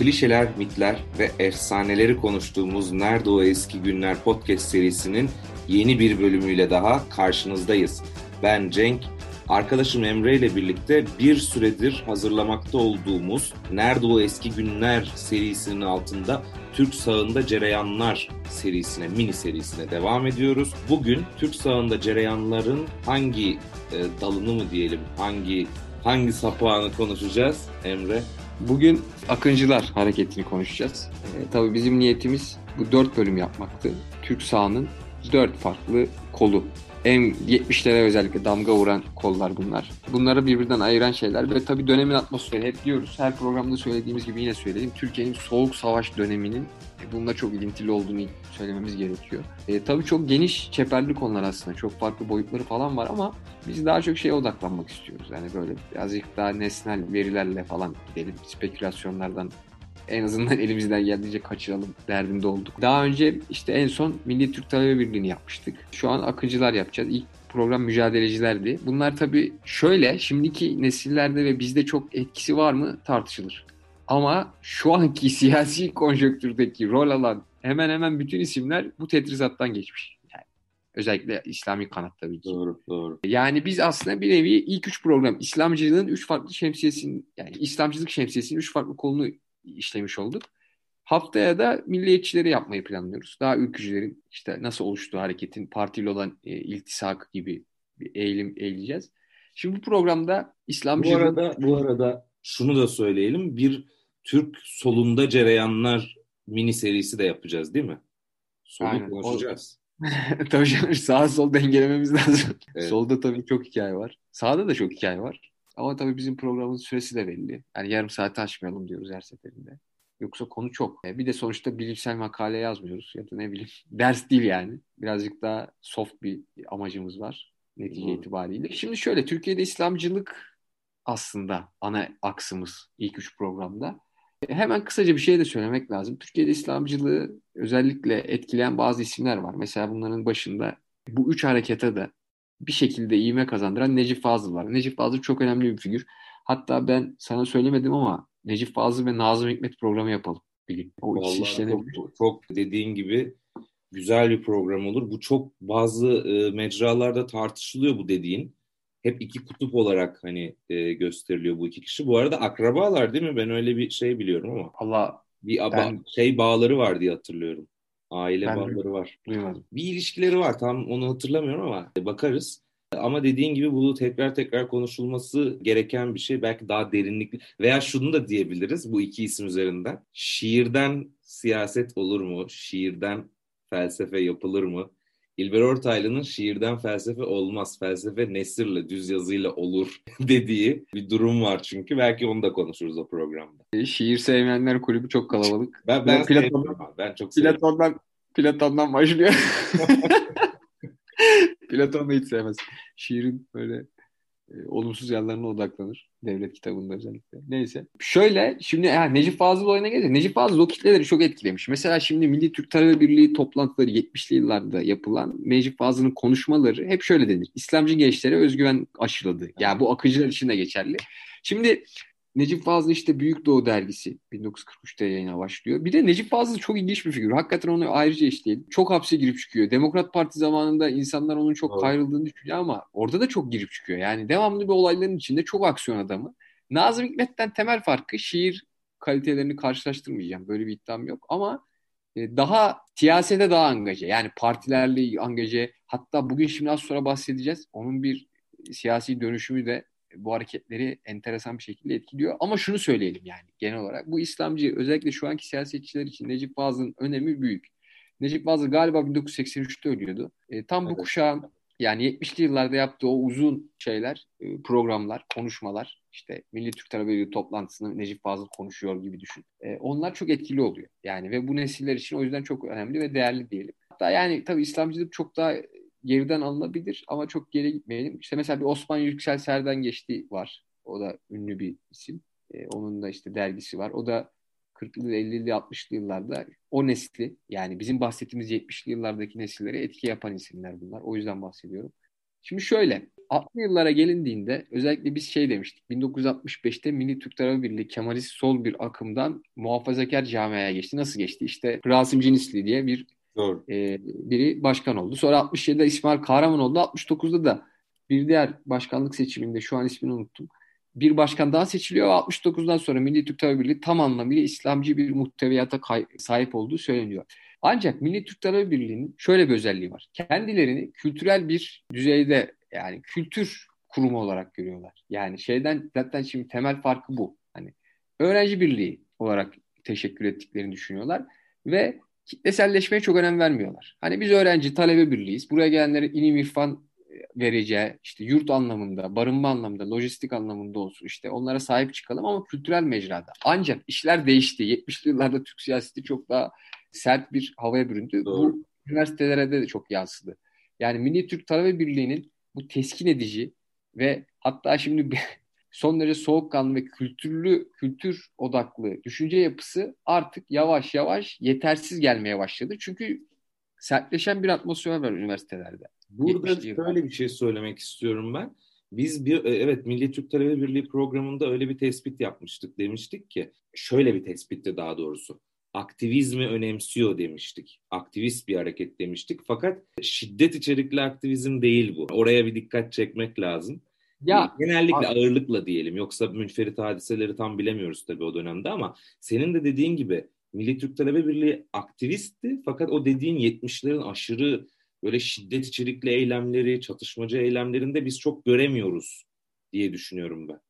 klişeler, mitler ve efsaneleri konuştuğumuz Nerede O Eski Günler podcast serisinin yeni bir bölümüyle daha karşınızdayız. Ben Cenk, arkadaşım Emre ile birlikte bir süredir hazırlamakta olduğumuz Nerede O Eski Günler serisinin altında Türk sağında cereyanlar serisine, mini serisine devam ediyoruz. Bugün Türk sağında cereyanların hangi e, dalını mı diyelim, hangi hangi sapağını konuşacağız Emre? Bugün Akıncılar hareketini konuşacağız. E, tabii bizim niyetimiz bu dört bölüm yapmaktı. Türk sahanın dört farklı kolu. En 70'lere özellikle damga vuran kollar bunlar. Bunları birbirinden ayıran şeyler ve tabii dönemin atmosferi hep diyoruz. Her programda söylediğimiz gibi yine söyleyelim. Türkiye'nin soğuk savaş döneminin bununla çok ilintili olduğunu söylememiz gerekiyor. E, tabii çok geniş çeperli konular aslında. Çok farklı boyutları falan var ama biz daha çok şeye odaklanmak istiyoruz. Yani böyle birazcık daha nesnel verilerle falan gidelim. Spekülasyonlardan en azından elimizden geldiğince kaçıralım derdinde olduk. Daha önce işte en son Milli Türk Talebe Birliği'ni yapmıştık. Şu an akıncılar yapacağız. İlk program mücadelecilerdi. Bunlar tabii şöyle şimdiki nesillerde ve bizde çok etkisi var mı tartışılır. Ama şu anki siyasi konjöktürdeki rol alan hemen hemen bütün isimler bu tetrizattan geçmiş. Yani özellikle İslami kanat tabii ki. Doğru, doğru. Yani biz aslında bir nevi ilk üç program İslamcılığın üç farklı şemsiyesinin yani İslamcılık şemsiyesinin üç farklı kolunu işlemiş olduk. Haftaya da milliyetçileri yapmayı planlıyoruz. Daha ülkücülerin işte nasıl oluştuğu hareketin partiyle olan e, iltisak gibi bir eğilim eğileceğiz. Şimdi bu programda İslamcılık... Bu arada, bu arada şunu da söyleyelim. Bir Türk solunda cereyanlar mini serisi de yapacağız değil mi? Solu Aynen. konuşacağız. tabii canım sağ sol dengelememiz lazım. Evet. Solda tabii çok hikaye var. Sağda da çok hikaye var. Ama tabii bizim programın süresi de belli. Yani yarım saati aşmayalım diyoruz her seferinde. Yoksa konu çok. E, Bir de sonuçta bilimsel makale yazmıyoruz ya da ne bileyim ders değil yani. Birazcık daha soft bir amacımız var netice Doğru. itibariyle. Şimdi şöyle Türkiye'de İslamcılık aslında ana aksımız ilk üç programda. Hemen kısaca bir şey de söylemek lazım. Türkiye'de İslamcılığı özellikle etkileyen bazı isimler var. Mesela bunların başında bu üç harekete de bir şekilde ivme kazandıran Necip Fazıl var. Necip Fazıl çok önemli bir figür. Hatta ben sana söylemedim ama Necip Fazıl ve Nazım Hikmet programı yapalım bir gün. O ikisi Vallahi işlenebilir. çok, çok dediğin gibi güzel bir program olur. Bu çok bazı e, mecralarda tartışılıyor bu dediğin. Hep iki kutup olarak hani e, gösteriliyor bu iki kişi. Bu arada akrabalar değil mi? Ben öyle bir şey biliyorum ama Allah bir aba- Ben- şey bağları var diye hatırlıyorum. Aile Ben bağları var. duymadım. Bir ilişkileri var. Tam onu hatırlamıyorum ama bakarız. Ama dediğin gibi bu tekrar tekrar konuşulması gereken bir şey. Belki daha derinlikli veya şunu da diyebiliriz bu iki isim üzerinden. Şiirden siyaset olur mu? Şiirden felsefe yapılır mı? İlber Ortaylı'nın şiirden felsefe olmaz, felsefe nesirle, düz yazıyla olur dediği bir durum var çünkü. Belki onu da konuşuruz o programda. E, Şiir sevmeyenler kulübü çok kalabalık. Ben, ben, Ben Platon- sevmiyorum ama ben çok seviyorum. Platon'dan Platon'dan başlıyor. Platon da hiç sevmez. Şiirin böyle olumsuz yanlarına odaklanır. Devlet kitabında özellikle. Neyse. Şöyle şimdi ha, Necip Fazıl oyuna gelince Necip Fazıl o kitleleri çok etkilemiş. Mesela şimdi Milli Türk Talebe Birliği toplantıları 70'li yıllarda yapılan Necip Fazıl'ın konuşmaları hep şöyle denir. İslamcı gençlere özgüven aşıladı. Yani bu akıcılar için de geçerli. Şimdi Necip Fazıl işte Büyük Doğu dergisi 1943'te yayına başlıyor. Bir de Necip Fazıl çok ilginç bir figür. Hakikaten onu ayrıca işleyelim. Çok hapse girip çıkıyor. Demokrat Parti zamanında insanlar onun çok Doğru. kayrıldığını düşünüyor ama orada da çok girip çıkıyor. Yani devamlı bir olayların içinde çok aksiyon adamı. Nazım Hikmet'ten temel farkı şiir kalitelerini karşılaştırmayacağım. Böyle bir iddiam yok ama e, daha siyasete daha angaje. Yani partilerle angaje. Hatta bugün şimdi az sonra bahsedeceğiz. Onun bir siyasi dönüşümü de bu hareketleri enteresan bir şekilde etkiliyor. Ama şunu söyleyelim yani genel olarak. Bu İslamcı özellikle şu anki siyasetçiler için Necip Fazıl'ın önemi büyük. Necip Fazıl galiba 1983'te ölüyordu. E, tam bu Evet. kuşağın yani 70'li yıllarda yaptığı o uzun şeyler, e, programlar, konuşmalar, işte Milli Türk Talebe toplantısını Necip Fazıl konuşuyor gibi düşün. E, onlar çok etkili oluyor. Yani ve bu nesiller için o yüzden çok önemli ve değerli diyelim. Hatta yani tabii İslamcılık çok daha geriden alınabilir ama çok geri gitmeyelim. İşte mesela bir Osman Yüksel Serden geçti var. O da ünlü bir isim. E, onun da işte dergisi var. O da 40'lı, 50'li, 60'lı yıllarda o nesli yani bizim bahsettiğimiz 70'li yıllardaki nesillere etki yapan isimler bunlar. O yüzden bahsediyorum. Şimdi şöyle 60'lı yıllara gelindiğinde özellikle biz şey demiştik. 1965'te Milli Türk Talebe Birliği Kemalist sol bir akımdan muhafazakar camiaya geçti. Nasıl geçti? İşte Rasim Cinisli diye bir Doğru. e, biri başkan oldu. Sonra 67'de İsmail Kahraman oldu. 69'da da bir diğer başkanlık seçiminde şu an ismini unuttum. Bir başkan daha seçiliyor ve 69'dan sonra Milli Türk Talebe Birliği tam anlamıyla İslamcı bir muhteviyata sahip olduğu söyleniyor. Ancak Milli Türk Talebe Birliği'nin şöyle bir özelliği var. Kendilerini kültürel bir düzeyde yani kültür kurumu olarak görüyorlar. Yani şeyden zaten şimdi temel farkı bu. Hani öğrenci birliği olarak teşekkür ettiklerini düşünüyorlar ve kitleselleşmeye çok önem vermiyorlar. Hani biz öğrenci talebe birliğiyiz. Buraya gelenlere ilim irfan vereceği işte yurt anlamında, barınma anlamında, lojistik anlamında olsun işte onlara sahip çıkalım ama kültürel mecrada. Ancak işler değişti. 70'li yıllarda Türk siyaseti çok daha sert bir havaya büründü. Doğru. Bu üniversitelere de çok yansıdı. Yani Milli Türk Talebe Birliği'nin bu teskin edici ve hatta şimdi son derece soğukkanlı ve kültürlü, kültür odaklı düşünce yapısı artık yavaş yavaş yetersiz gelmeye başladı. Çünkü sertleşen bir atmosfer var üniversitelerde. Burada şöyle bir şey söylemek istiyorum ben. Biz bir e, evet Milli Türk Talebe Birliği programında öyle bir tespit yapmıştık. Demiştik ki şöyle bir tespitti daha doğrusu aktivizmi önemsiyor demiştik. Aktivist bir hareket demiştik. Fakat şiddet içerikli aktivizm değil bu. Oraya bir dikkat çekmek lazım. Ya genellikle abi, ağırlıkla diyelim. Yoksa münferit hadiseleri tam bilemiyoruz tabii o dönemde ama senin de dediğin gibi Milli Türk Talebe Birliği aktivistti fakat o dediğin 70'lerin aşırı böyle şiddet içerikli eylemleri, çatışmacı eylemlerinde biz çok göremiyoruz diye düşünüyorum ben.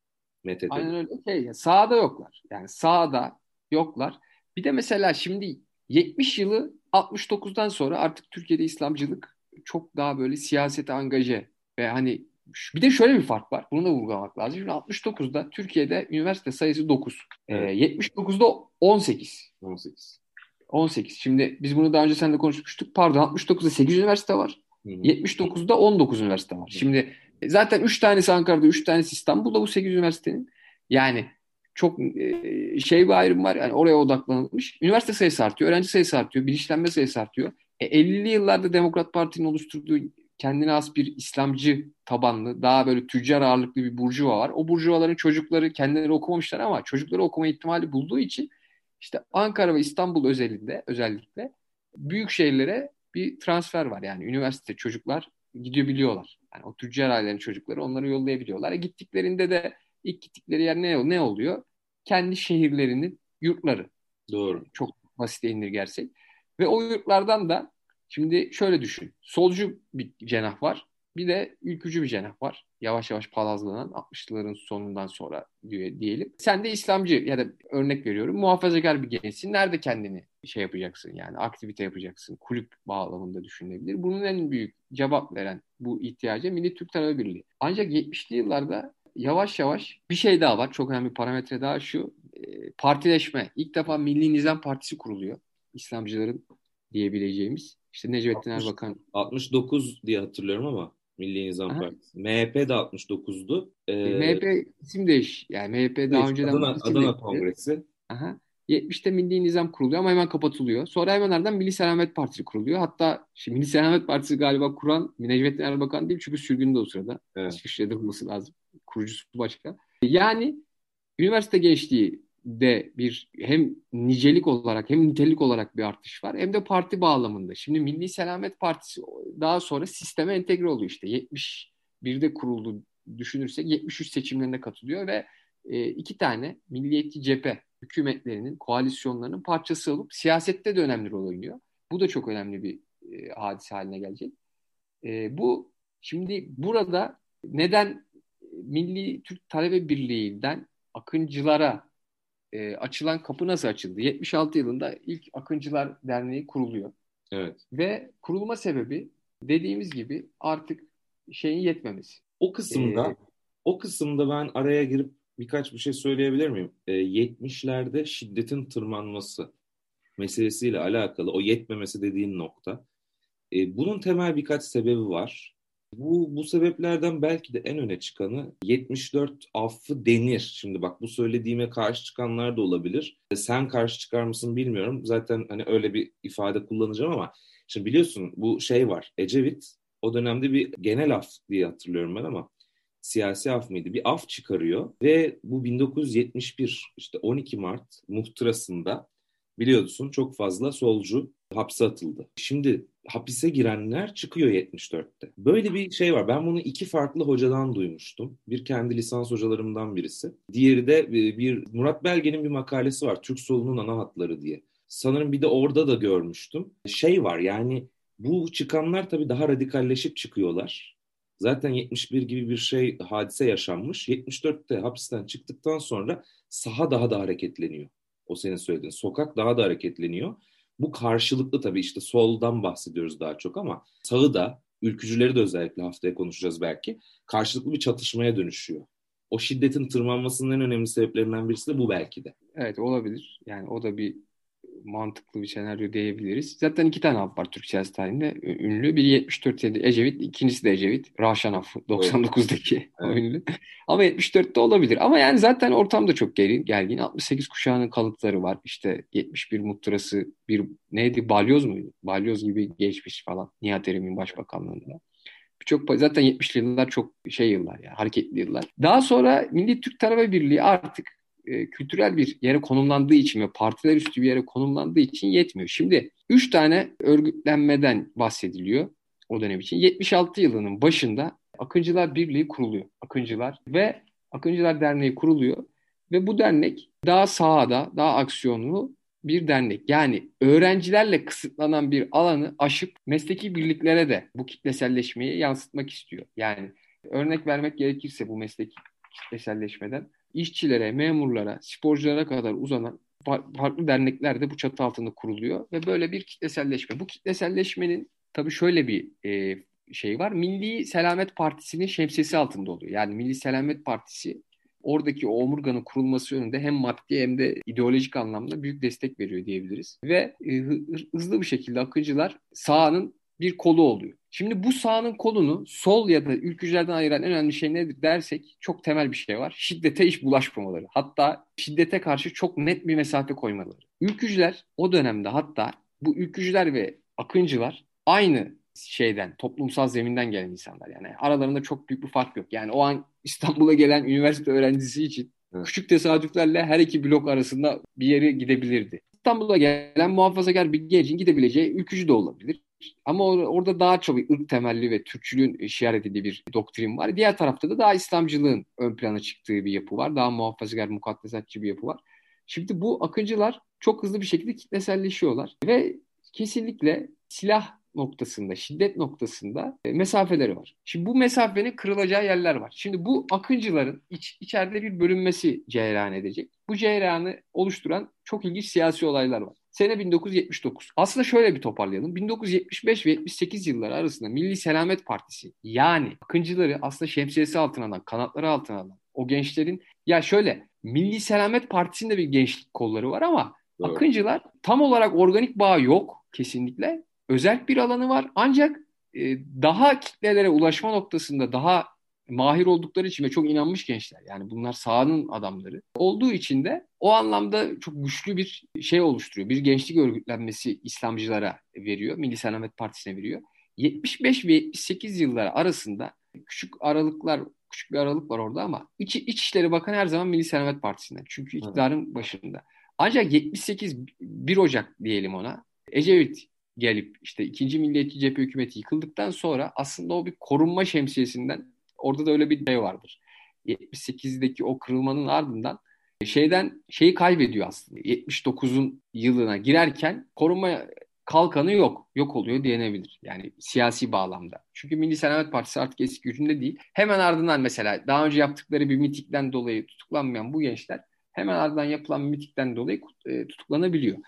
Mete'de. Aynen öyle. Şey, sağda yoklar. Yani sağda yoklar. Bir de mesela şimdi 70 yılı 69'dan sonra artık Türkiye'de İslamcılık çok daha böyle siyasete angaje ve hani bir de şöyle bir fark var. Bunu da vurgulamak lazım. Şimdi 69'da Türkiye'de üniversite sayısı 9. Ee, evet. Ee, 79'da 18. 18. 18. Şimdi biz bunu daha önce seninle konuşmuştuk. Pardon 69'da 8 üniversite var. Hı hı. 79'da 19 üniversite var. Hı. Şimdi zaten 3 tanesi Ankara'da, 3 tanesi İstanbul'da bu 8 üniversitenin. Yani çok e, şey bir ayrım var. Yani oraya odaklanılmış. Üniversite sayısı artıyor, öğrenci sayısı artıyor, bilinçlenme sayısı artıyor. E, 50'li yıllarda Demokrat Parti'nin oluşturduğu kendine az bir İslamcı tabanlı, daha böyle tüccar ağırlıklı bir burjuva var. O burjuvaların çocukları kendileri okumamışlar ama çocukları okuma ihtimali bulduğu için işte Ankara ve İstanbul özelinde özellikle büyük şehirlere bir transfer var. Yani üniversite çocuklar gidiyor biliyorlar. Yani o tüccar ailenin çocukları onları yollayabiliyorlar. E gittiklerinde de ilk gittikleri yer ne, ne oluyor? Kendi şehirlerinin yurtları. Doğru. Çok basit indirgersek. Ve o yurtlardan da şimdi şöyle düşün. Solcu bir cenah var. Bir de ülkücü bir cenah var. Yavaş yavaş palazlanan 60'ların sonundan sonra diyelim. Sen de İslamcı ya da örnek veriyorum muhafazakar bir gençsin. Nerede kendini şey yapacaksın yani aktivite yapacaksın. Kulüp bağlamında düşünülebilir. Bunun en büyük cevap veren bu ihtiyaca Milli Türk Talebe Birliği. Ancak 70'li yıllarda yavaş yavaş bir şey daha var. Çok önemli bir parametre daha şu. E, partileşme. İlk defa Milli Nizam Partisi kuruluyor. İslamcıların diyebileceğimiz. İşte Necmettin 60, Erbakan. 69 diye hatırlıyorum ama Milli Nizam Aha. Partisi. MHP de 69'du. Ee, MHP isim değiş. Yani MHP daha önceden Adana, Adana Kongresi. Aha. 70'te Milli Nizam kuruluyor ama hemen kapatılıyor. Sonra hemen ardından Milli Selamet Partisi kuruluyor. Hatta şimdi Milli Selamet Partisi galiba kuran Necmettin Erbakan değil çünkü sürgünde o sırada. Evet. İşleştirde olması lazım. Kurucusu başka. Yani üniversite gençliği de bir hem nicelik olarak hem nitelik olarak bir artış var hem de parti bağlamında. Şimdi Milli Selamet Partisi daha sonra sisteme entegre oluyor işte. 71'de kuruldu düşünürsek 73 seçimlerine katılıyor ve e, iki tane milliyetçi cephe hükümetlerinin, koalisyonlarının parçası olup siyasette de önemli rol oynuyor. Bu da çok önemli bir e, hadise haline gelecek. E, bu şimdi burada neden Milli Türk Talebe Birliği'nden Akıncılara e, açılan kapı nasıl açıldı? 76 yılında ilk Akıncılar Derneği kuruluyor. Evet. Ve kurulma sebebi dediğimiz gibi artık şeyin yetmemesi. O kısımda ee, o kısımda ben araya girip birkaç bir şey söyleyebilir miyim? E, 70'lerde şiddetin tırmanması meselesiyle alakalı o yetmemesi dediğin nokta. E, bunun temel birkaç sebebi var. Bu, bu sebeplerden belki de en öne çıkanı 74 affı denir. Şimdi bak bu söylediğime karşı çıkanlar da olabilir. E, sen karşı çıkar mısın bilmiyorum. Zaten hani öyle bir ifade kullanacağım ama şimdi biliyorsun bu şey var. Ecevit O dönemde bir genel af diye hatırlıyorum ben ama siyasi af mıydı? Bir af çıkarıyor ve bu 1971 işte 12 Mart muhtırasında biliyorsun çok fazla solcu hapse atıldı. Şimdi hapise girenler çıkıyor 74'te. Böyle bir şey var. Ben bunu iki farklı hocadan duymuştum. Bir kendi lisans hocalarımdan birisi. Diğeri de e, bir Murat Belge'nin bir makalesi var. Türk solunun ana hatları diye. Sanırım bir de orada da görmüştüm. Şey var yani bu çıkanlar tabii daha radikalleşip çıkıyorlar. Zaten 71 gibi bir şey hadise yaşanmış. 74'te hapisten çıktıktan sonra saha daha da hareketleniyor. O senin söylediğin. Sokak daha da hareketleniyor. Bu karşılıklı tabii işte soldan bahsediyoruz daha çok ama sağı da ülkücüleri de özellikle haftaya konuşacağız belki. Karşılıklı bir çatışmaya dönüşüyor. O şiddetin tırmanmasının en önemli sebeplerinden birisi de bu belki de. Evet olabilir. Yani o da bir mantıklı bir senaryo diyebiliriz. Zaten iki tane af var Türk siyasi tarihinde ünlü. Biri 74 yedi Ecevit, ikincisi de Ecevit. Rahşan affı 99'daki evet. ünlü. Ama 74'te olabilir. Ama yani zaten ortamda çok gergin. gergin. 68 kuşağının kalıtları var. İşte 71 muhtırası bir neydi? Balyoz muydu? Balyoz gibi geçmiş falan. Nihat Erim'in başbakanlığında. Birçok zaten 70'li yıllar çok şey yıllar ya, hareketli yıllar. Daha sonra Milli Türk Talebe Birliği artık e, kültürel bir yere konumlandığı için ve partiler üstü bir yere konumlandığı için yetmiyor. Şimdi 3 tane örgütlenmeden bahsediliyor o dönem için. 76 yılının başında Akıncılar Birliği kuruluyor. Akıncılar ve Akıncılar Derneği kuruluyor ve bu dernek daha sahada, daha aksiyonlu bir dernek. Yani öğrencilerle kısıtlanan bir alanı aşıp mesleki birliklere de bu kitleselleşmeyi yansıtmak istiyor. Yani örnek vermek gerekirse bu mesleki kitleselleşmeden işçilere, memurlara, sporculara kadar uzanan farklı dernekler de bu çatı altında kuruluyor ve böyle bir kitleselleşme. Bu kitleselleşmenin tabii şöyle bir e, şey var. Milli Selamet Partisi'nin şemsiyesi altında oluyor. Yani Milli Selamet Partisi oradaki o omurganın kurulması yönünde hem maddi hem de ideolojik anlamda büyük destek veriyor diyebiliriz. Ve e, hızlı bir şekilde akıcılar sahanın bir kolu oluyor. Şimdi bu sağının kolunu sol ya da ülkücülerden ayıran en önemli şey nedir dersek çok temel bir şey var. Şiddete hiç bulaşmamaları. Hatta şiddete karşı çok net bir mesafe koymaları. Ülkücüler o dönemde hatta bu ülkücüler ve akıncılar aynı şeyden, toplumsal zeminden gelen insanlar. Yani aralarında çok büyük bir fark yok. Yani o an İstanbul'a gelen üniversite öğrencisi için evet. küçük tesadüflerle her iki blok arasında bir yere gidebilirdi. İstanbul'a gelen muhafazakar bir gencin gidebileceği ülkücü de olabilir. Ama orada daha çok ırk temelli ve Türkçülüğün işaret edildiği bir doktrin var. Diğer tarafta da daha İslamcılığın ön plana çıktığı bir yapı var. Daha muhafazakar, mukaddesatçı bir yapı var. Şimdi bu akıncılar çok hızlı bir şekilde kitleselleşiyorlar ve kesinlikle silah noktasında, şiddet noktasında e, mesafeleri var. Şimdi bu mesafenin kırılacağı yerler var. Şimdi bu akıncıların iç, içeride bir bölünmesi cereyan edecek. Bu cereyanı oluşturan çok ilginç siyasi olaylar var. Sene 1979. Aslında şöyle bir toparlayalım. 1975 ve 78 yılları arasında Milli Selamet Partisi yani Akıncıları aslında şemsiyesi altına alan, kanatları altına alan o gençlerin ya şöyle Milli Selamet Partisi'nde bir gençlik kolları var ama Doğru. Akıncılar tam olarak organik bağ yok kesinlikle. Özel bir alanı var ancak e, daha kitlelere ulaşma noktasında daha mahir oldukları için ve çok inanmış gençler. Yani bunlar sahanın adamları. Olduğu için de o anlamda çok güçlü bir şey oluşturuyor. Bir gençlik örgütlenmesi İslamcılara veriyor. Milli Selamet Partisi'ne veriyor. 75 ve 78 yılları arasında küçük aralıklar küçük bir aralık var orada ama İç, İçişleri Bakanı her zaman Milli Selamet Partisi'nden. Çünkü iktidarın evet. başında. Ancak 78 1 Ocak diyelim ona. Ecevit gelip işte ikinci Milliyetçi Cephe hükümeti yıkıldıktan sonra aslında o bir korunma şemsiyesinden Orada da öyle bir şey vardır. 78'deki o kırılmanın ardından şeyden şeyi kaybediyor aslında. 79'un yılına girerken korunma kalkanı yok. Yok oluyor diyenebilir. Yani siyasi bağlamda. Çünkü Milli Selamet Partisi artık eski gücünde değil. Hemen ardından mesela daha önce yaptıkları bir mitikten dolayı tutuklanmayan bu gençler hemen ardından yapılan mitikten dolayı e, tutuklanabiliyor.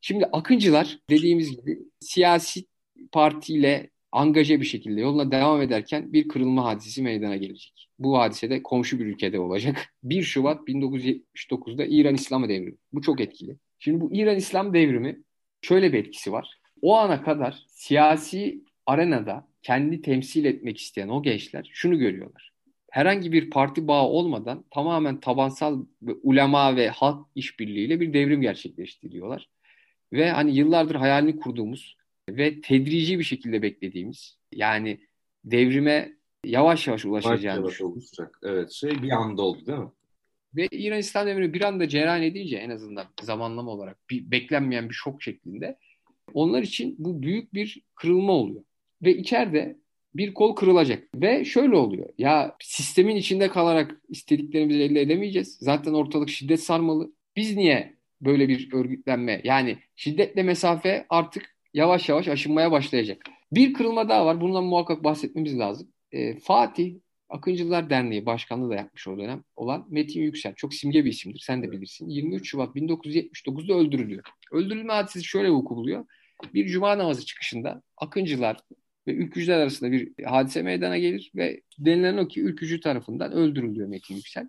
Şimdi akıncılar dediğimiz gibi siyasi partiyle angaje bir şekilde yoluna devam ederken bir kırılma hadisesi meydana gelecek. Bu hadise de komşu bir ülkede olacak. 1 Şubat 1979'da İran İslam devrimi. Bu çok etkili. Şimdi bu İran İslam devrimi şöyle bir etkisi var. O ana kadar siyasi arenada kendi temsil etmek isteyen o gençler şunu görüyorlar. Herhangi bir parti bağı olmadan tamamen tabansal ve ulema ve halk işbirliğiyle bir devrim gerçekleştiriyorlar. Ve hani yıllardır hayalini kurduğumuz ve tedrici bir şekilde beklediğimiz yani devrime yavaş yavaş ulaşacağını yavaş oluşacak. Evet şey bir anda oldu değil mi? Ve İran İslam devrimi bir anda cereyan edince en azından zamanlama olarak bir beklenmeyen bir şok şeklinde onlar için bu büyük bir kırılma oluyor. Ve içeride bir kol kırılacak. Ve şöyle oluyor. Ya sistemin içinde kalarak istediklerimizi elde edemeyeceğiz. Zaten ortalık şiddet sarmalı. Biz niye böyle bir örgütlenme yani şiddetle mesafe artık yavaş yavaş aşınmaya başlayacak. Bir kırılma daha var. Bundan muhakkak bahsetmemiz lazım. Ee, Fatih Akıncılar Derneği Başkanlığı da yapmış o dönem olan Metin Yüksel. Çok simge bir isimdir. Sen de bilirsin. 23 Şubat 1979'da öldürülüyor. Öldürülme hadisesi şöyle vuku buluyor. Bir cuma namazı çıkışında Akıncılar ve ülkücüler arasında bir hadise meydana gelir ve denilen o ki ülkücü tarafından öldürülüyor Metin Yüksel.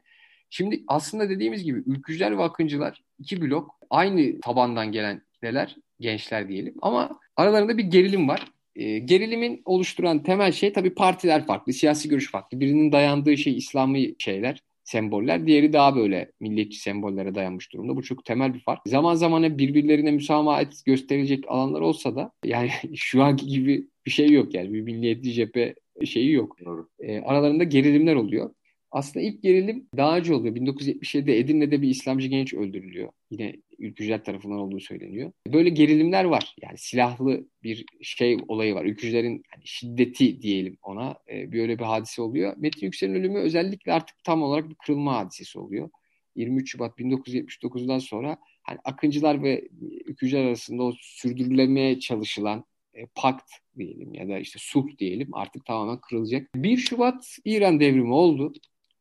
Şimdi aslında dediğimiz gibi ülkücüler ve akıncılar iki blok aynı tabandan gelen kitleler, gençler diyelim ama aralarında bir gerilim var. E, gerilimin oluşturan temel şey tabii partiler farklı, siyasi görüş farklı. Birinin dayandığı şey İslami şeyler, semboller. Diğeri daha böyle milliyetçi sembollere dayanmış durumda. Bu çok temel bir fark. Zaman zaman birbirlerine müsamahat gösterilecek alanlar olsa da yani şu anki gibi bir şey yok yani. Bir milliyetçi cephe şeyi yok. Doğru. E, aralarında gerilimler oluyor. Aslında ilk gerilim önce oluyor. 1977'de Edirne'de bir İslamcı genç öldürülüyor. Yine ülkücüler tarafından olduğu söyleniyor. Böyle gerilimler var. Yani silahlı bir şey olayı var. Ülkücülerin yani şiddeti diyelim ona. E, böyle bir hadise oluyor. Metin Yüksel'in ölümü özellikle artık tam olarak bir kırılma hadisesi oluyor. 23 Şubat 1979'dan sonra hani akıncılar ve ülkücüler arasında o sürdürülemeye çalışılan e, pakt diyelim ya da işte sulh diyelim artık tamamen kırılacak. 1 Şubat İran devrimi oldu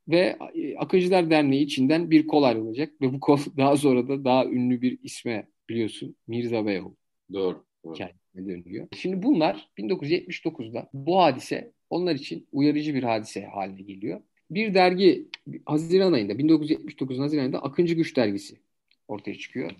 ve e, Akıncılar Derneği içinden bir kol ayrılacak ve bu kol daha sonra da daha ünlü bir isme biliyorsun Mirza Beyoğlu. Doğru. doğru. dönüyor. Şimdi bunlar 1979'da bu hadise onlar için uyarıcı bir hadise haline geliyor. Bir dergi Haziran ayında 1979 Haziran ayında Akıncı Güç dergisi ortaya çıkıyor.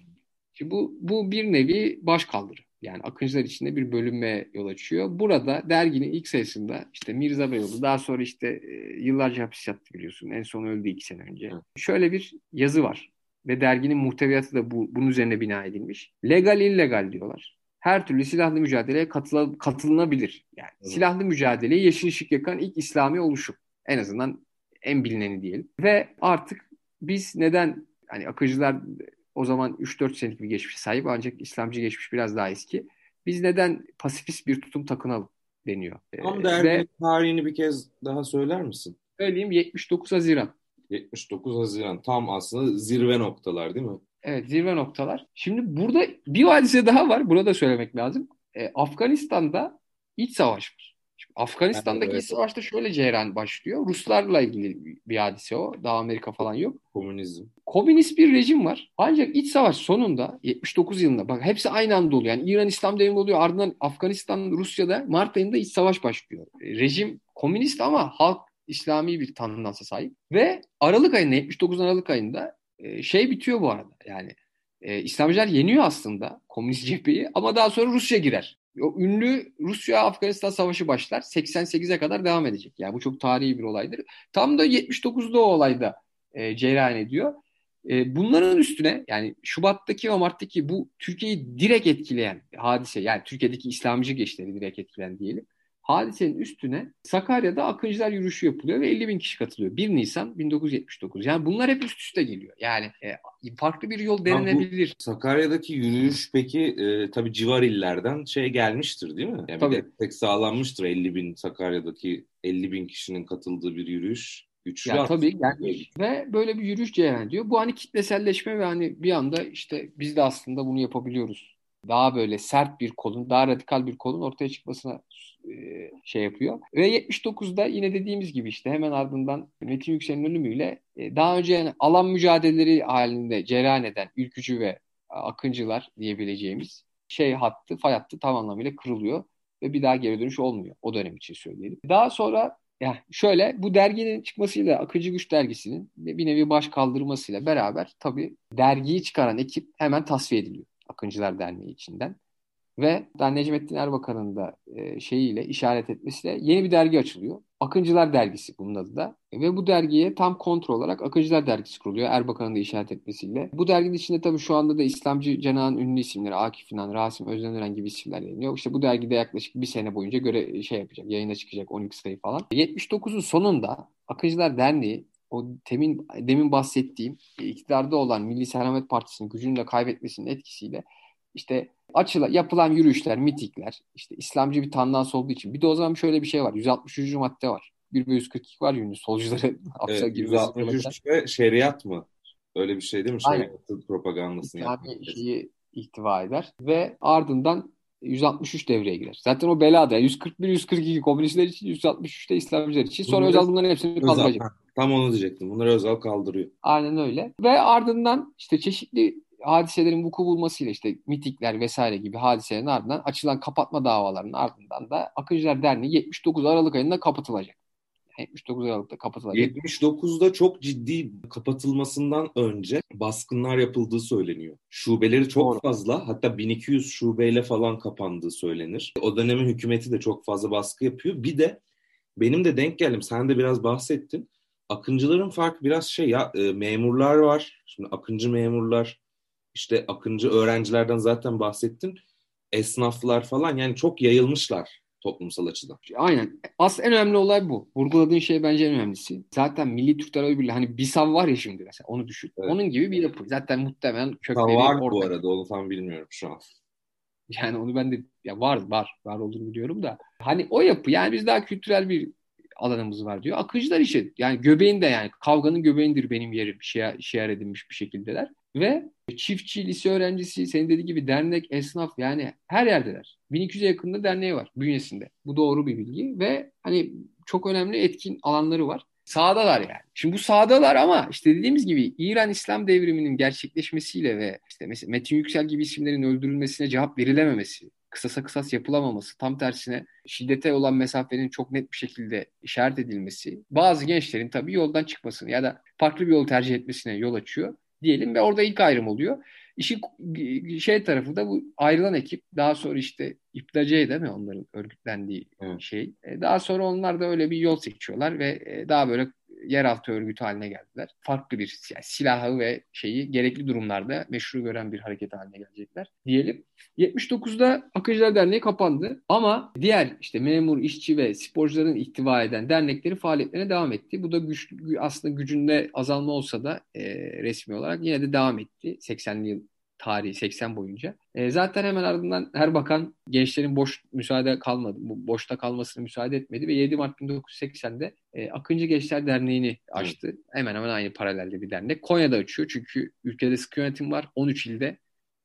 Şimdi bu, bu bir nevi baş kaldırı. Yani Akıncılar içinde bir bölünme yol açıyor. Burada derginin ilk sayısında işte Mirza Beyoğlu daha sonra işte e, yıllarca hapis yattı biliyorsun. En son öldü iki sene önce. Hı. Şöyle bir yazı var. Ve derginin muhteviyatı da bu, bunun üzerine bina edilmiş. Legal illegal diyorlar. Her türlü silahlı mücadeleye katıla, katılınabilir. Yani Hı. silahlı mücadeleye yeşil ışık yakan ilk İslami oluşum. En azından en bilineni diyelim. Ve artık biz neden hani akıcılar o zaman 3-4 senelik bir geçmiş sahip ancak İslamcı geçmiş biraz daha eski. Biz neden pasifist bir tutum takınalım deniyor. Tam ee, derginin Ve, tarihini bir kez daha söyler misin? Söyleyeyim 79 Haziran. 79 Haziran tam aslında zirve noktalar değil mi? Evet zirve noktalar. Şimdi burada bir hadise daha var. Burada söylemek lazım. Ee, Afganistan'da iç savaş var. Şimdi Afganistan'daki evet, savaşta şöyle cereyan başlıyor. Ruslarla ilgili bir hadise o. Daha Amerika falan yok. Komünizm. Komünist bir rejim var. Ancak iç savaş sonunda 79 yılında bak hepsi aynı anda oluyor. Yani İran İslam devrimi oluyor. Ardından Afganistan, Rusya'da Mart ayında iç savaş başlıyor. E, rejim komünist ama halk İslami bir tandansa sahip. Ve Aralık ayında 79 Aralık ayında e, şey bitiyor bu arada. Yani e, İslamcılar yeniyor aslında komünist cepheyi ama daha sonra Rusya girer. O ünlü Rusya-Afganistan savaşı başlar. 88'e kadar devam edecek. Yani bu çok tarihi bir olaydır. Tam da 79'da o olayda e, cereyan ediyor. E, bunların üstüne yani Şubat'taki ve Mart'taki bu Türkiye'yi direkt etkileyen hadise yani Türkiye'deki İslamcı geçleri direkt etkileyen diyelim. Hadisenin üstüne Sakarya'da Akıncılar yürüyüşü yapılıyor ve 50 bin kişi katılıyor. 1 Nisan 1979. Yani bunlar hep üst üste geliyor. Yani e, farklı bir yol denenebilir. Sakarya'daki yürüyüş peki e, tabii civar illerden şey gelmiştir değil mi? Yani tabii. Destek sağlanmıştır 50 bin Sakarya'daki 50 bin kişinin katıldığı bir yürüyüş. Güçlü yani tabii gelmiş ve böyle bir yürüyüş cereyan ediyor. Bu hani kitleselleşme ve hani bir anda işte biz de aslında bunu yapabiliyoruz. Daha böyle sert bir kolun, daha radikal bir kolun ortaya çıkmasına e, şey yapıyor. Ve 79'da yine dediğimiz gibi işte hemen ardından Metin Yüksel'in ölümüyle e, daha önce yani alan mücadeleleri halinde cereyan eden ülkücü ve akıncılar diyebileceğimiz şey hattı, fay hattı tam anlamıyla kırılıyor ve bir daha geri dönüş olmuyor. O dönem için söyleyelim. Daha sonra yani şöyle bu derginin çıkmasıyla Akıcı Güç dergisinin bir nevi baş kaldırmasıyla beraber tabii dergiyi çıkaran ekip hemen tasfiye ediliyor. Akıncılar Derneği içinden. Ve Necmettin Erbakan'ın da e, şeyiyle işaret etmesiyle yeni bir dergi açılıyor. Akıncılar Dergisi bunun adı da. Ve bu dergiye tam kontrol olarak Akıncılar Dergisi kuruluyor Erbakan'ın da işaret etmesiyle. Bu derginin içinde tabii şu anda da İslamcı cenahın ünlü isimleri Akif İnan, Rasim Özdemir gibi isimler yayınlıyor. İşte bu dergide yaklaşık bir sene boyunca göre şey yapacak, yayına çıkacak 12 sayı falan. 79'un sonunda Akıncılar Derneği o demin, demin bahsettiğim iktidarda olan Milli Selamet Partisi'nin gücünü de kaybetmesinin etkisiyle işte açıla, yapılan yürüyüşler, mitikler, işte İslamcı bir tandans olduğu için. Bir de o zaman şöyle bir şey var. 163. madde var. 1 ve 142 var yönlü solcuları hapse evet, 163 ve şeriat mı? Öyle bir şey değil mi? Şeriatın propagandasını yapmak. şeyi ihtiva eder. Ve ardından 163 devreye girer. Zaten o belada. 141, 142 komünistler için, 163 de İslamcılar için. Sonra Özal bunların hepsini kaldıracak. Tam onu diyecektim. Bunları Özal kaldırıyor. Aynen öyle. Ve ardından işte çeşitli hadiselerin vuku bulmasıyla işte mitikler vesaire gibi hadiselerin ardından açılan kapatma davalarının ardından da Akıncılar Derneği 79 Aralık ayında kapatılacak. 79 Aralık'ta kapatılacak. 79'da çok ciddi kapatılmasından önce baskınlar yapıldığı söyleniyor. Şubeleri çok Doğru. fazla hatta 1200 şubeyle falan kapandığı söylenir. O dönemin hükümeti de çok fazla baskı yapıyor. Bir de benim de denk geldim. Sen de biraz bahsettin. Akıncıların farkı biraz şey ya e, memurlar var. Şimdi akıncı memurlar işte akıncı öğrencilerden zaten bahsettin. Esnaflar falan yani çok yayılmışlar toplumsal açıdan. Aynen. Aslında en önemli olay bu. Vurguladığın şey bence en önemlisi. Zaten Milli Türk Tarafı Birliği hani BİSAV var ya şimdi mesela onu düşün. Evet. Onun gibi bir yapı. Zaten muhtemelen kökleri var orada. bu arada onu tam bilmiyorum şu an. Yani onu ben de ya var var var olduğunu biliyorum da hani o yapı yani biz daha kültürel bir alanımız var diyor. Akıcılar işi yani göbeğinde yani kavganın göbeğindir benim yerim şiar, şiar edilmiş bir şekildeler. Ve çiftçi, lise öğrencisi, senin dediği gibi dernek, esnaf yani her yerdeler. 1200'e yakında derneği var bünyesinde. Bu doğru bir bilgi ve hani çok önemli etkin alanları var. Sağdalar yani. Şimdi bu sağdalar ama işte dediğimiz gibi İran İslam devriminin gerçekleşmesiyle ve işte mesela Metin Yüksel gibi isimlerin öldürülmesine cevap verilememesi, kısasa kısas yapılamaması, tam tersine şiddete olan mesafenin çok net bir şekilde işaret edilmesi, bazı gençlerin tabii yoldan çıkmasını ya da farklı bir yol tercih etmesine yol açıyor diyelim ve orada ilk ayrım oluyor. İşin şey tarafı da bu ayrılan ekip daha sonra işte İptacı'ya değil mi onların örgütlendiği evet. şey. E, daha sonra onlar da öyle bir yol seçiyorlar ve e, daha böyle yeraltı örgütü haline geldiler. Farklı bir yani silahı ve şeyi gerekli durumlarda meşru gören bir hareket haline gelecekler diyelim. 79'da Akıncılar Derneği kapandı ama diğer işte memur, işçi ve sporcuların ihtiva eden dernekleri faaliyetlerine devam etti. Bu da güç, aslında gücünde azalma olsa da e, resmi olarak yine de devam etti 80'li yıl tarihi 80 boyunca. E, zaten hemen ardından Erbakan gençlerin boş müsaade kalmadı, boşta kalmasını müsaade etmedi ve 7 Mart 1980'de e, Akıncı Gençler Derneği'ni açtı. Evet. Hemen hemen aynı paralelde bir dernek. Konya'da açıyor çünkü ülkede sıkı yönetim var 13 ilde.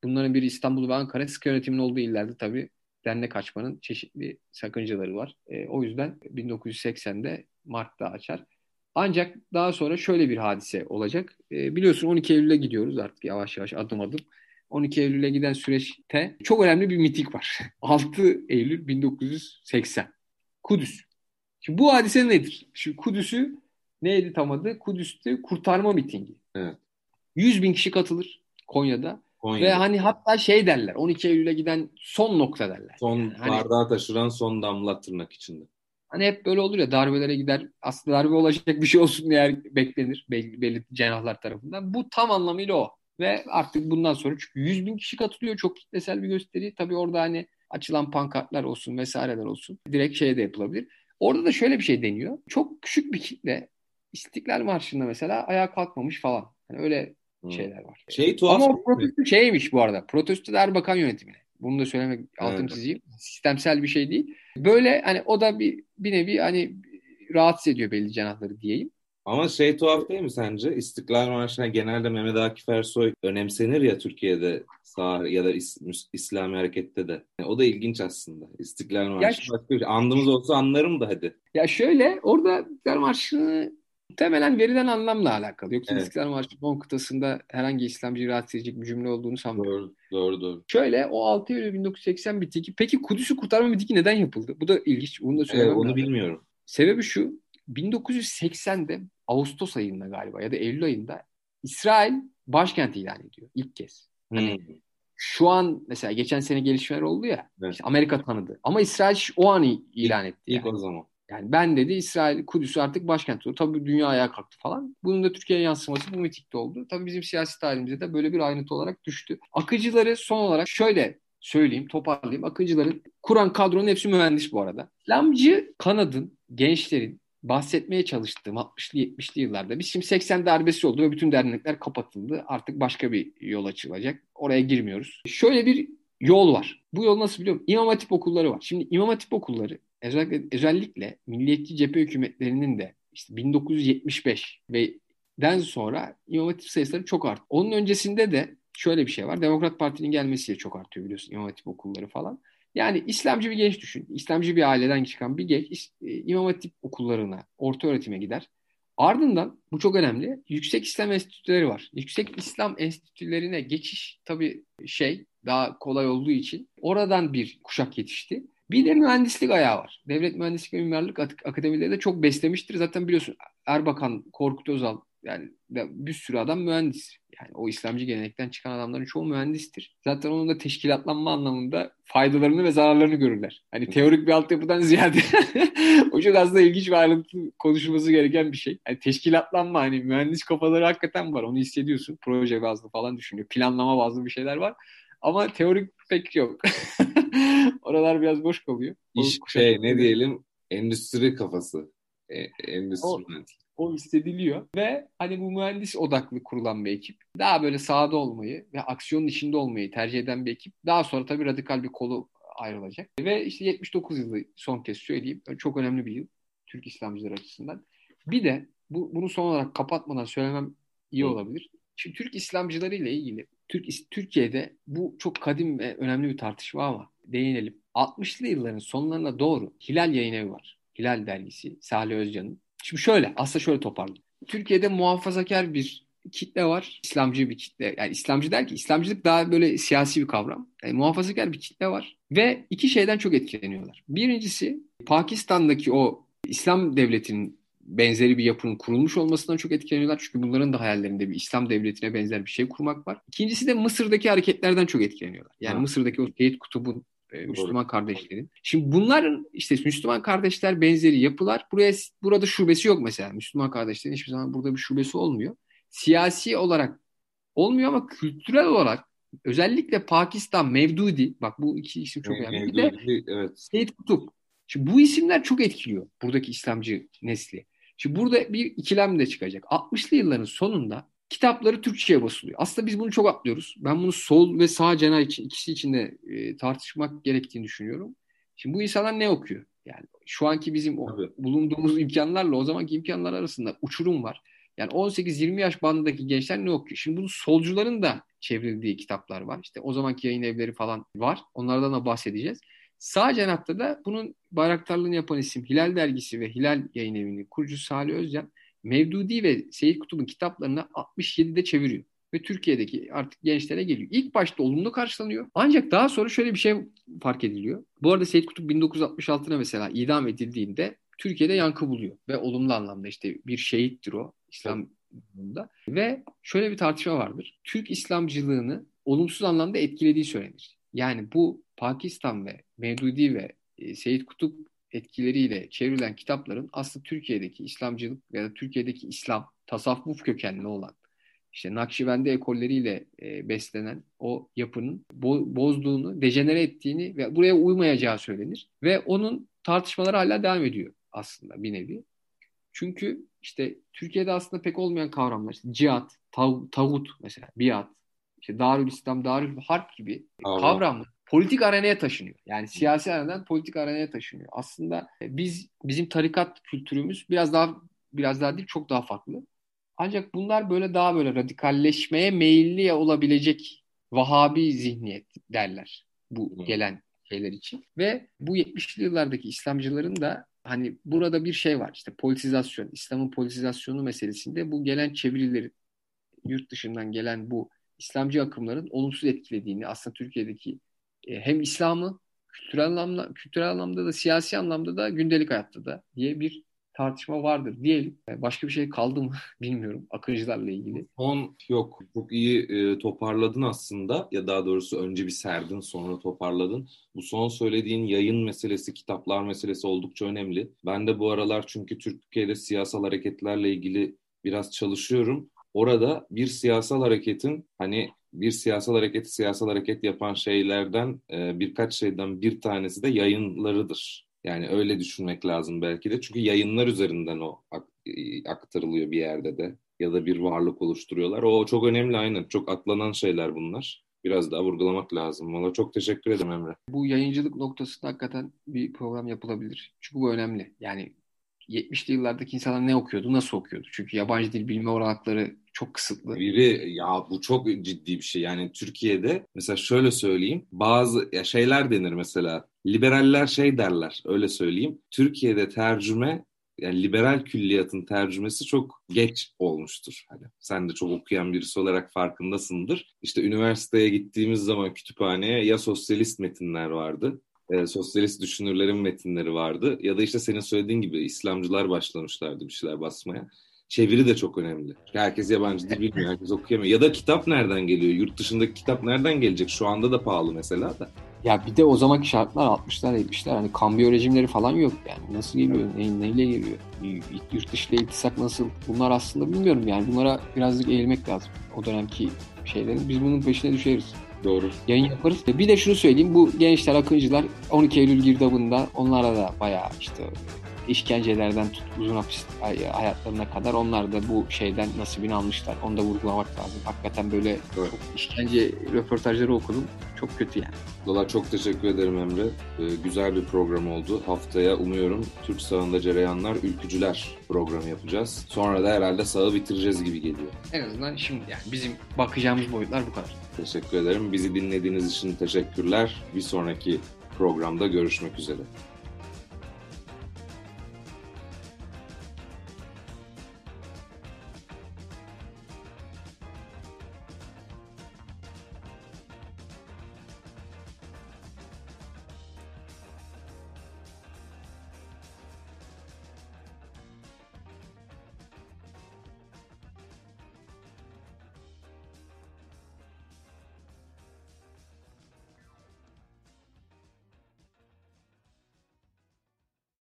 Bunların biri İstanbul ve Ankara. Sıkı yönetimin olduğu illerde tabii dernek açmanın çeşitli sakıncaları var. E, o yüzden 1980'de Mart'ta açar. Ancak daha sonra şöyle bir hadise olacak. E, biliyorsun 12 Eylül'e gidiyoruz artık yavaş yavaş adım adım. 12 Eylül'e giden süreçte çok önemli bir mitik var. 6 Eylül 1980. Kudüs. Şimdi bu hadise nedir? Şu Kudüs'ü neydi tam adı? Kudüs'te kurtarma mitingi. Evet. 100 bin kişi katılır Konya'da. Konya'da. Ve hani hatta şey derler 12 Eylül'e giden son nokta derler. Son yani hani, bardağı taşıran son damla tırnak içinde. Hani hep böyle olur ya darbelere gider aslında darbe olacak bir şey olsun diye beklenir belli, belli cenahlar tarafından. Bu tam anlamıyla o. Ve artık bundan sonra çünkü 100 bin kişi katılıyor çok kitlesel bir gösteri. Tabii orada hani açılan pankartlar olsun vesaireler olsun direkt şey de yapılabilir. Orada da şöyle bir şey deniyor. Çok küçük bir kitle İstiklal Marşı'nda mesela ayağa kalkmamış falan. Yani öyle hmm. şeyler var. Şey tuhaf. Ama o protesto şeymiş bu arada. Protesto da Erbakan yönetimine. Bunu da söylemek altını evet. çizeyim. Sistemsel bir şey değil. Böyle hani o da bir bir nevi hani rahatsız ediyor belli cenahları diyeyim. Ama şey tuhaf değil mi sence? İstiklal Marşı'na genelde Mehmet Akif Ersoy önemsenir ya Türkiye'de sağ ya da is, İslami harekette de. Yani o da ilginç aslında. İstiklal Marşı. Ya, başka şey. Andımız olsa anlarım da hadi. Ya şöyle orada İstiklal Marşı'nı muhtemelen verilen anlamla alakalı. Yoksa evet. İstiklal Marşı son kıtasında herhangi İslamcı rahatsız edecek bir cümle olduğunu sanmıyorum. Doğru, doğru, doğru. Şöyle o 6 Eylül 1980 bitiki. Peki Kudüs'ü kurtarma bitiki neden yapıldı? Bu da ilginç. Bunu da söylemem evet, onu lazım. bilmiyorum. Sebebi şu. 1980'de Ağustos ayında galiba ya da Eylül ayında İsrail başkent ilan ediyor ilk kez. Hani hmm. şu an mesela geçen sene gelişmeler oldu ya. Evet. Işte Amerika tanıdı. Ama İsrail o an ilan etti. İlk yani. o zaman. Yani ben dedi İsrail Kudüs artık başkent oldu. Tabii dünya ayağa kalktı falan. Bunun da Türkiye'ye yansıması bu mitikte oldu. Tabii bizim siyasi tarihimizde de böyle bir ayrıntı olarak düştü. Akıcıları son olarak şöyle söyleyeyim, toparlayayım. Akıncıların kuran kadronun hepsi mühendis bu arada. İslamcı kanadın, gençlerin bahsetmeye çalıştığım 60'lı 70'li yıllarda biz şimdi 80 darbesi oldu ve bütün dernekler kapatıldı. Artık başka bir yol açılacak. Oraya girmiyoruz. Şöyle bir yol var. Bu yol nasıl biliyorum? İmam Hatip okulları var. Şimdi İmam Hatip okulları özellikle, özellikle milliyetçi cephe hükümetlerinin de işte 1975 ve den sonra İmam Hatip sayıları çok arttı. Onun öncesinde de şöyle bir şey var. Demokrat Parti'nin gelmesiyle çok artıyor biliyorsun İmam Hatip okulları falan. Yani İslamcı bir genç düşün. İslamcı bir aileden çıkan bir genç e, İmam Hatip okullarına, orta öğretime gider. Ardından bu çok önemli. Yüksek İslam enstitüleri var. Yüksek İslam enstitülerine geçiş tabii şey daha kolay olduğu için oradan bir kuşak yetişti. Bir de mühendislik ayağı var. Devlet Mühendislik ve Mimarlık Akademileri de çok beslemiştir. Zaten biliyorsun Erbakan, Korkut Özal yani bir sürü adam mühendis. Yani o İslamcı gelenekten çıkan adamların çoğu mühendistir. Zaten onun da teşkilatlanma anlamında faydalarını ve zararlarını görürler. Hani teorik bir altyapıdan ziyade o çok aslında ilginç bir ayrıntı konuşulması gereken bir şey. Yani teşkilatlanma hani mühendis kafaları hakikaten var. Onu hissediyorsun. Proje bazlı falan düşünüyor. Planlama bazlı bir şeyler var. Ama teorik pek yok. Oralar biraz boş kalıyor. İş şey ne diyelim endüstri kafası. E, endüstri o, o hissediliyor ve hani bu mühendis odaklı kurulan bir ekip daha böyle sahada olmayı ve aksiyonun içinde olmayı tercih eden bir ekip daha sonra tabii radikal bir kolu ayrılacak. Ve işte 79 yılı son kez söyleyeyim. Çok önemli bir yıl Türk İslamcılar açısından. Bir de bu, bunu son olarak kapatmadan söylemem iyi olabilir. Şimdi Türk İslamcıları ile ilgili Türk Türkiye'de bu çok kadim ve önemli bir tartışma ama değinelim. 60'lı yılların sonlarına doğru Hilal yayın evi var. Hilal dergisi Salih Özcan'ın. Şimdi şöyle aslında şöyle toparlayayım. Türkiye'de muhafazakar bir kitle var. İslamcı bir kitle. Yani İslamcı der ki İslamcılık daha böyle siyasi bir kavram. Yani muhafazakar bir kitle var. Ve iki şeyden çok etkileniyorlar. Birincisi Pakistan'daki o İslam devletinin benzeri bir yapının kurulmuş olmasından çok etkileniyorlar. Çünkü bunların da hayallerinde bir İslam devletine benzer bir şey kurmak var. İkincisi de Mısır'daki hareketlerden çok etkileniyorlar. Yani ha. Mısır'daki o Seyit Kutub'un e, Müslüman kardeşlerin. Şimdi bunların işte Müslüman kardeşler benzeri yapılar buraya burada şubesi yok mesela. Müslüman kardeşlerin hiçbir zaman burada bir şubesi olmuyor. Siyasi olarak olmuyor ama kültürel olarak özellikle Pakistan Mevdudi bak bu iki isim çok önemli. Bir de evet. Seyit Kutup. Şimdi bu isimler çok etkiliyor buradaki İslamcı nesli. Şimdi burada bir ikilem de çıkacak. 60'lı yılların sonunda kitapları Türkçe'ye basılıyor. Aslında biz bunu çok atlıyoruz. Ben bunu sol ve sağ cenah için ikisi için de e, tartışmak gerektiğini düşünüyorum. Şimdi bu insanlar ne okuyor? Yani şu anki bizim o, bulunduğumuz imkanlarla o zamanki imkanlar arasında uçurum var. Yani 18-20 yaş bandındaki gençler ne okuyor? Şimdi bunu solcuların da çevrildiği kitaplar var. İşte o zamanki yayın evleri falan var. Onlardan da bahsedeceğiz. Sağ cenahta da bunun bayraktarlığını yapan isim Hilal Dergisi ve Hilal Yayın Evi'nin kurucusu Salih Özcan Mevdudi ve Seyit Kutub'un kitaplarını 67'de çeviriyor. Ve Türkiye'deki artık gençlere geliyor. İlk başta olumlu karşılanıyor. Ancak daha sonra şöyle bir şey fark ediliyor. Bu arada Seyit Kutup 1966'da mesela idam edildiğinde Türkiye'de yankı buluyor. Ve olumlu anlamda işte bir şehittir o İslam yolunda. Ve şöyle bir tartışma vardır. Türk İslamcılığını olumsuz anlamda etkilediği söylenir. Yani bu Pakistan ve Mevdudi ve e, Seyit Kutup etkileriyle çevrilen kitapların aslında Türkiye'deki İslamcılık ya da Türkiye'deki İslam tasavvuf kökenli olan işte Nakşibendi ekolleriyle e, beslenen o yapının bo- bozduğunu, dejenere ettiğini ve buraya uymayacağı söylenir. Ve onun tartışmaları hala devam ediyor aslında bir nevi. Çünkü işte Türkiye'de aslında pek olmayan kavramlar, işte cihat, tav- tağut mesela, biat, işte Darül İslam, Darül Harp gibi kavramlar politik arenaya taşınıyor. Yani siyasi arenadan politik arenaya taşınıyor. Aslında e, biz bizim tarikat kültürümüz biraz daha biraz daha değil çok daha farklı. Ancak bunlar böyle daha böyle radikalleşmeye meyilli olabilecek Vahabi zihniyet derler bu gelen şeyler için. Ve bu 70'li yıllardaki İslamcıların da hani burada bir şey var işte politizasyon, İslam'ın politizasyonu meselesinde bu gelen çevirileri yurt dışından gelen bu İslamcı akımların olumsuz etkilediğini aslında Türkiye'deki hem İslam'ı kültürel anlamda, kültürel anlamda da siyasi anlamda da gündelik hayatta da diye bir tartışma vardır diyelim. Başka bir şey kaldı mı bilmiyorum akıncılarla ilgili. Son yok. Çok iyi e, toparladın aslında ya daha doğrusu önce bir serdin sonra toparladın. Bu son söylediğin yayın meselesi, kitaplar meselesi oldukça önemli. Ben de bu aralar çünkü Türkiye'de siyasal hareketlerle ilgili biraz çalışıyorum. Orada bir siyasal hareketin hani bir siyasal hareketi siyasal hareket yapan şeylerden e, birkaç şeyden bir tanesi de yayınlarıdır. Yani öyle düşünmek lazım belki de. Çünkü yayınlar üzerinden o e, aktarılıyor bir yerde de ya da bir varlık oluşturuyorlar. O çok önemli aynen. Çok atlanan şeyler bunlar. Biraz daha vurgulamak lazım. Valla çok teşekkür ederim Emre. Bu yayıncılık noktasında hakikaten bir program yapılabilir. Çünkü bu önemli. Yani 70'li yıllardaki insanlar ne okuyordu, nasıl okuyordu? Çünkü yabancı dil bilme olanakları çok kısıtlı. Biri ya bu çok ciddi bir şey. Yani Türkiye'de mesela şöyle söyleyeyim. Bazı ya şeyler denir mesela. Liberaller şey derler öyle söyleyeyim. Türkiye'de tercüme yani liberal külliyatın tercümesi çok geç olmuştur. Hani sen de çok okuyan birisi olarak farkındasındır. İşte üniversiteye gittiğimiz zaman kütüphaneye ya sosyalist metinler vardı e, sosyalist düşünürlerin metinleri vardı. Ya da işte senin söylediğin gibi İslamcılar başlamışlardı bir şeyler basmaya. Çeviri de çok önemli. Herkes yabancı dil bilmiyor, herkes okuyamıyor. Ya da kitap nereden geliyor? Yurt dışındaki kitap nereden gelecek? Şu anda da pahalı mesela da. Ya bir de o zamanki şartlar 60'lar 70'ler hani kambiyo rejimleri falan yok yani. Nasıl geliyor? Ne, neyle geliyor? Yurt dışı ile iltisak nasıl? Bunlar aslında bilmiyorum yani. Bunlara birazcık eğilmek lazım. O dönemki şeylerin. Biz bunun peşine düşeriz. Doğru. Yayın yaparız. Bir de şunu söyleyeyim. Bu gençler, akıncılar 12 Eylül girdabında onlara da bayağı işte işkencelerden tut uzun hapis hayatlarına kadar onlar da bu şeyden nasibini almışlar. Onu da vurgulamak lazım. Hakikaten böyle evet. işkence röportajları okudum. Çok kötü yani. Valla çok teşekkür ederim Emre. Ee, güzel bir program oldu. Haftaya umuyorum Türk sağında cereyanlar, ülkücüler programı yapacağız. Sonra da herhalde sağı bitireceğiz gibi geliyor. En azından şimdi yani bizim bakacağımız boyutlar bu kadar. Teşekkür ederim. Bizi dinlediğiniz için teşekkürler. Bir sonraki programda görüşmek üzere.